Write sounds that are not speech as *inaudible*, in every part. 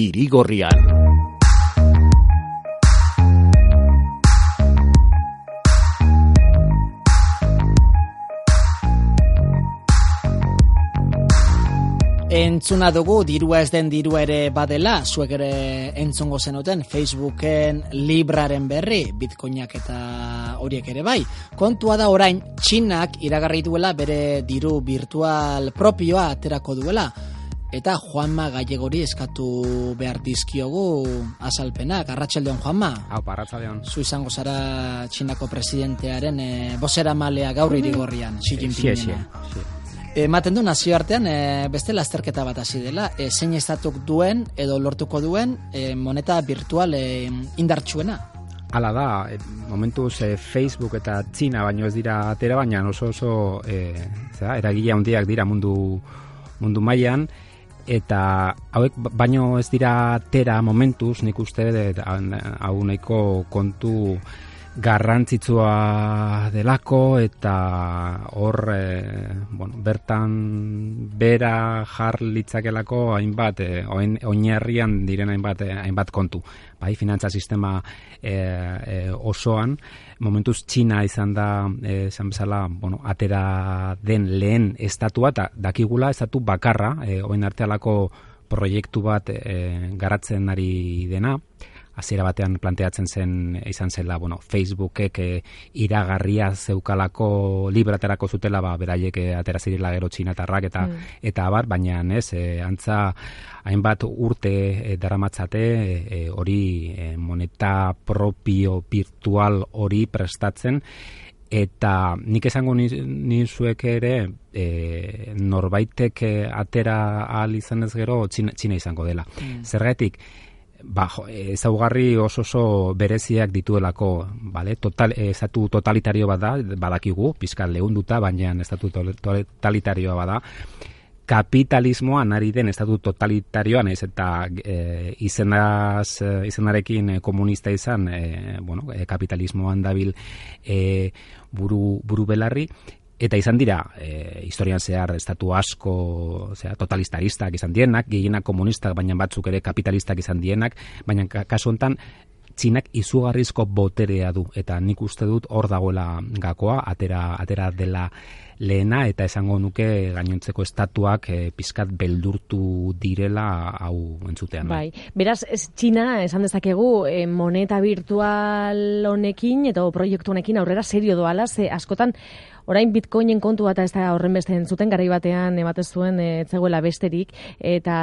Irigorrian. Entzuna dugu, dirua ez den dirua ere badela, zuek ere entzungo zenuten Facebooken libraren berri, bitcoinak eta horiek ere bai. Kontua da orain, txinak iragarri duela bere diru virtual propioa aterako duela. Eta Juanma Gallegori eskatu behar dizkiogu azalpenak. Arratxaldeon, Juanma? Hau, arratxaldeon. Zu izango zara txinako presidentearen e, bosera malea gaur irigorrian, Xi Jinpingena. Ematen du nazioartean e, beste lasterketa bat hasi dela, e, zein estatuk duen edo lortuko duen e, moneta virtual e, indartsuena. Hala da, momentuz e, Facebook eta China baino ez dira atera baina oso oso e, zera, eragile handiak dira mundu mundu mailan eta hauek baino ez dira atera momentuz nik uste hau nahiko kontu garrantzitsua delako eta hor e, bueno, bertan bera jar litzakelako hainbat e, oinarrian diren hainbat e, hainbat kontu. Bai finantza sistema e, osoan momentuz China izan da esan bezala bueno, atera den lehen estatua eta dakigula estatu bakarra e, oin artealako proiektu bat e, garatzen ari dena hasiera batean planteatzen zen izan zela, bueno, Facebookek e, iragarria zeukalako libraterako zutela, ba, beraiek e, atera zirela gero txinatarrak eta mm. eta abar, baina ez, e, antza hainbat urte e, daramatzate hori moneta propio virtual hori prestatzen eta nik esango ni, ni zuek ere e, norbaitek atera ahal izan ez gero txina, izango dela. Mm. Zergatik, ba, ezaugarri oso oso bereziak dituelako, vale? Total estatu totalitario bada, badakigu, pizkal leunduta, baina estatu totalitarioa bada. Kapitalismoa nari den estatu totalitarioan ez eta e, izenaz, izenarekin komunista izan, e, bueno, e, kapitalismoan dabil e, buru, buru belarri, eta izan dira e, historian zehar estatu asko zera, totalistaristak izan dienak, gehienak komunistak, baina batzuk ere kapitalistak izan dienak, baina kasu hontan txinak izugarrizko boterea du, eta nik uste dut hor dagoela gakoa, atera, atera dela lehena, eta esango nuke gainontzeko estatuak e, pizkat beldurtu direla hau entzutean. Bai, beraz, ez, txina, esan dezakegu, e, moneta virtual honekin, eta proiektu honekin aurrera serio doala, ze askotan, orain bitcoinen kontu bat ez da horren beste entzuten garai batean ematen zuen eh, etzegoela besterik eta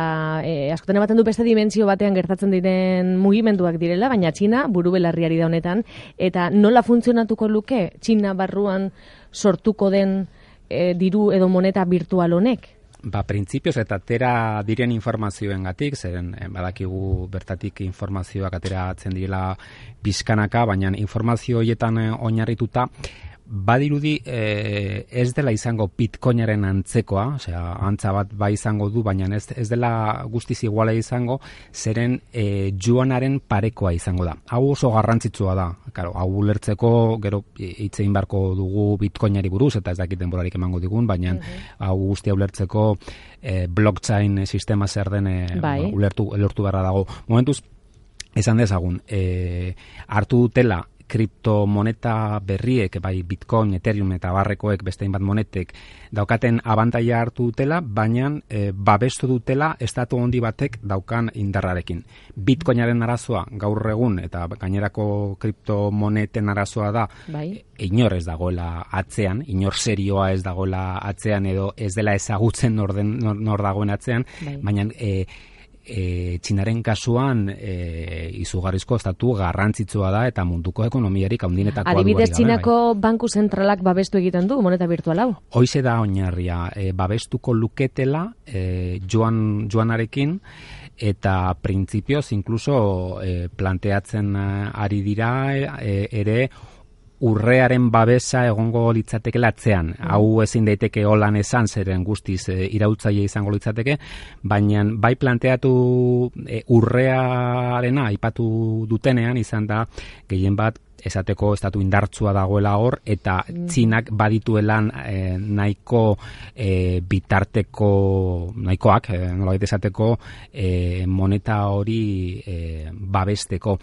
e, askotan ematen du beste dimentsio batean gertatzen diren mugimenduak direla baina Txina buru belarriari da honetan eta nola funtzionatuko luke Txina barruan sortuko den e, diru edo moneta virtual honek? Ba, printzipioz eta atera diren informazioen gatik, zeren badakigu bertatik informazioak atera atzen direla bizkanaka, baina informazio horietan oinarrituta, badirudi e, ez dela izango bitcoinaren antzekoa, osea, antza bat bai izango du, baina ez, ez dela guztiz iguala izango, zeren e, joanaren parekoa izango da. Hau oso garrantzitsua da, claro, hau ulertzeko gero hitzein barko dugu bitcoinari buruz, eta ez dakit denborarik emango digun, baina mm hau guztia ulertzeko e, blockchain sistema zer den bai. ulertu, ulertu beharra dago. Momentuz, esan dezagun, e, hartu dutela kriptomoneta berriek, bai Bitcoin, Ethereum eta barrekoek beste bat monetek daukaten abantaia hartu dutela, baina e, babestu dutela estatu handi batek daukan indarrarekin. Bitcoinaren arazoa gaur egun eta gainerako kriptomoneten arazoa da bai. E, inor ez dagoela atzean, inor serioa ez dagoela atzean edo ez dela ezagutzen nor, den, nor, dagoen atzean, bai. baina e, e, txinaren kasuan e, izugarrizko estatu garrantzitsua da eta munduko ekonomiarik haundinetako Adibidez, txinako bai. banku zentralak babestu egiten du, moneta virtual hau? Hoize da oinarria, e, babestuko luketela e, joan, joanarekin, eta printzipioz inkluso e, planteatzen ari dira e, ere urrearen babesa egongo litzateke latzean. Mm. Hau ezin daiteke holan esan zeren guztiz e, irautzaile izango litzateke, baina bai planteatu e, urrearena aipatu dutenean izan da gehien bat esateko estatu indartsua dagoela hor eta mm. txinak badituelan e, nahiko e, bitarteko nahikoak e, nolabait esateko e, moneta hori e, babesteko.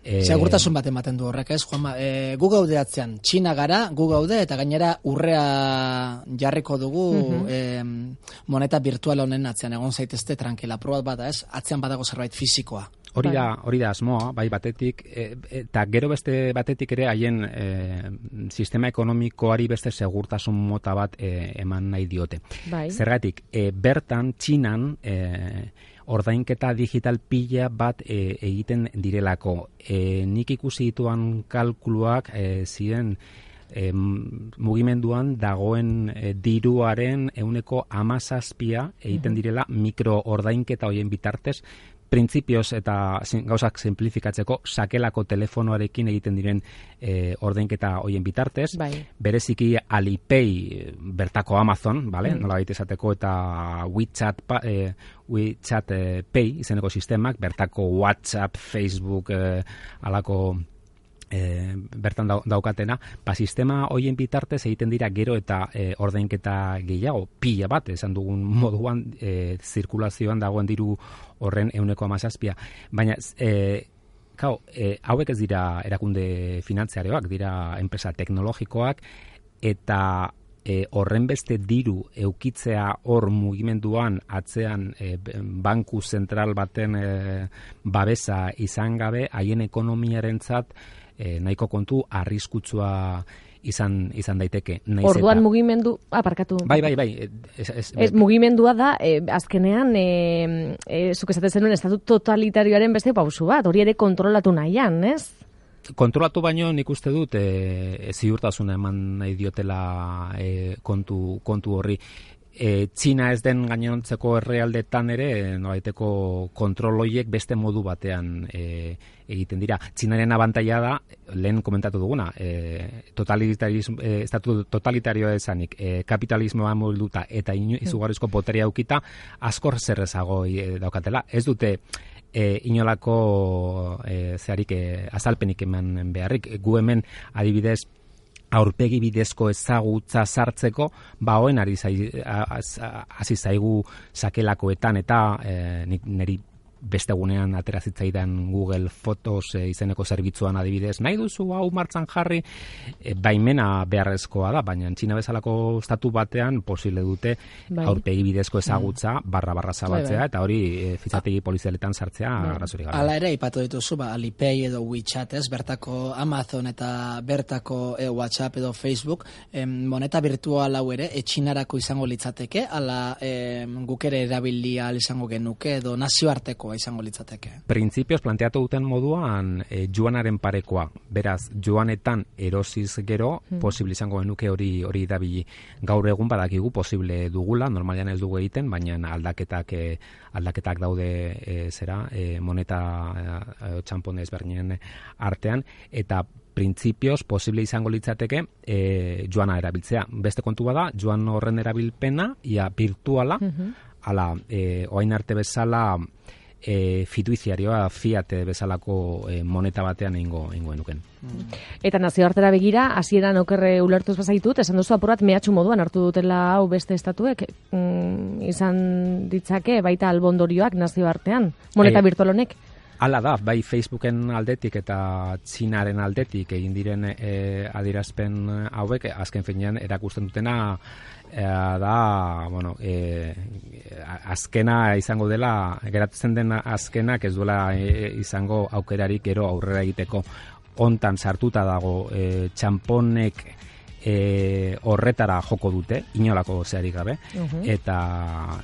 E, segurtasun bat ematen du horrek ez Juanma? E, gu gaude atzean txina gara gu gaude eta gainera urrea jarriko dugu mm moneta virtual honen atzean. Egon zaitezte tranquila probat bada ez? Atzean badago zerbait fisikoa Hori da, bai. hori da asmoa, bai batetik, e, eta gero beste batetik ere haien e, sistema ekonomikoari beste segurtasun mota bat e, eman nahi diote. Bai. Zergatik, e, bertan, txinan, e, ordainketa digital pila bat e, egiten direlako. E, nik ikusi dituan kalkuluak e, ziren e, mugimenduan dagoen e, diruaren euneko amazazpia egiten direla mikro ordainketa hoien bitartez printzipioz eta gauzak simplifikatzeko sakelako telefonoarekin egiten diren e, ordainketa hoien bitartez. Bai. Bereziki Alipay bertako Amazon, vale? Mm. Nola esateko eta WeChat pa, e, WeChat e, Pay izeneko sistemak bertako WhatsApp, Facebook e, alako e, bertan daukatena, ba, sistema hoien bitartez egiten dira gero eta e, ordainketa gehiago, pila bat, esan dugun *laughs* moduan, e, zirkulazioan dagoen diru horren euneko amazazpia. Baina, e, Kau, e, hauek ez dira erakunde finantziarioak, dira enpresa teknologikoak, eta e, horren beste diru eukitzea hor mugimenduan atzean e, banku zentral baten e, babesa izan gabe, haien ekonomiarentzat e, nahiko kontu arriskutsua izan izan daiteke. Naiz Orduan eta... mugimendu aparkatu. Bai, bai, bai. Ez, ez, ez, mugimendua da e, azkenean e, e, zuk esaten zenuen estatu totalitarioaren beste pausu bat, hori ere kontrolatu nahian, ez? Kontrolatu baino nik uste dut e, ziurtasuna eman nahi diotela e, kontu, kontu horri e, Txina ez den gainontzeko errealdetan ere nolaiteko kontroloiek beste modu batean e, egiten dira. Txinaren abantaia da, lehen komentatu duguna, e, totalitarismo, e, estatu totalitarioa esanik, e, kapitalismoa molduta eta hmm. izugarrizko poteria aukita, askor zerrezago e, daukatela. Ez dute e, inolako e, zeharik e, azalpenik eman beharrik. Gu hemen adibidez aurpegi bidezko ezagutza sartzeko, ba hoen ari hasi zaigu sakelakoetan eta e, niri beste gunean aterazitzaidan Google Photos e, izeneko zerbitzuan adibidez, nahi duzu hau martzan jarri, e, baimena beharrezkoa da, baina Txina bezalako estatu batean posible dute bai. aurpegi bidezko mm. ezagutza barra barra zabatzea, bai, bai. eta hori e, fizategi polizialetan sartzea bai. arrazuri gara. Ala ere, ipatu dituzu, ba, Alipay edo WeChat, ez, bertako Amazon eta bertako e, WhatsApp edo Facebook, em, moneta virtual hau ere, etxinarako izango litzateke, ala em, guk ere erabilia izango genuke, edo nazioarteko izango litzateke. Printzipioz planteatu duten moduan e, joanaren parekoa. Beraz, joanetan erosiz gero, hmm. posible izango genuke hori hori dabili. Gaur egun badakigu posible dugula, normalian ez dugu egiten, baina aldaketak e, aldaketak daude e, zera, e, moneta e, txampone ezberdinen artean, eta printzipioz posible izango litzateke e, joana erabiltzea. Beste kontu bada, joan horren erabilpena, ia virtuala, mm ala, e, oain arte bezala, e, fiduiziarioa fiat bezalako e, moneta batean eingo eingo nuken. Mm. Eta nazioartera begira, hasieran okerre ulertuz bazaitut, esan duzu apurat mehatxu moduan hartu dutela hau beste estatuek, mm, izan ditzake baita albondorioak nazioartean, moneta e, virtual honek. Hala da, bai Facebooken aldetik eta Txinaren aldetik egin diren e, adirazpen hauek, azken finean erakusten dutena e, da, bueno, e, azkena izango dela, geratzen den azkenak ez duela e, izango aukerarik gero aurrera egiteko. Hontan sartuta dago e, txamponek e, horretara joko dute, inolako zeharik gabe, eta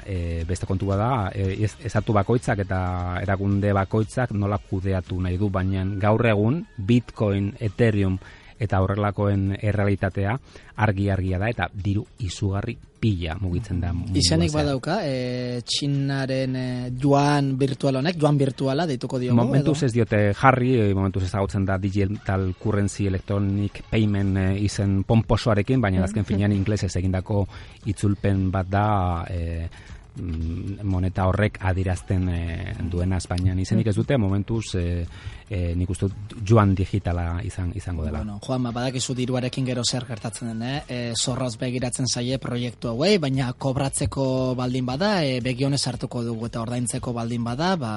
e, beste kontua da, e, ezatu bakoitzak eta erakunde bakoitzak nola kudeatu nahi du, baina gaur egun Bitcoin, Ethereum, eta horrelakoen errealitatea argi argia da eta diru izugarri pila mugitzen da. Izenik badauka, e, txinaren e, joan virtual honek, joan virtuala deituko diogu? Momentuz ez diote jarri, e, momentuz ez agotzen da digital currency electronic payment e, izen pomposoarekin, baina azken finean inglesez egindako itzulpen bat da e, moneta horrek adirazten e, duena Espainian izenik ez dute momentuz e, e, nik uste joan digitala izan izango dela. Bueno, Juan, ba, badakizu diruarekin gero zer gertatzen den, eh? E, zorraz begiratzen zaie proiektu hauei, baina kobratzeko baldin bada, e, begionez hartuko dugu eta ordaintzeko baldin bada, ba,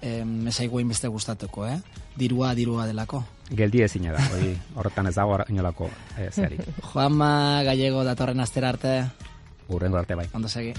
e, mesaigu beste gustatuko, eh? Dirua, dirua delako. Geldi ezina da, hori horretan ez dago inolako e, zeri. *laughs* Juanma Gallego datorren astera arte. Urrengo arte bai. Ondo segi.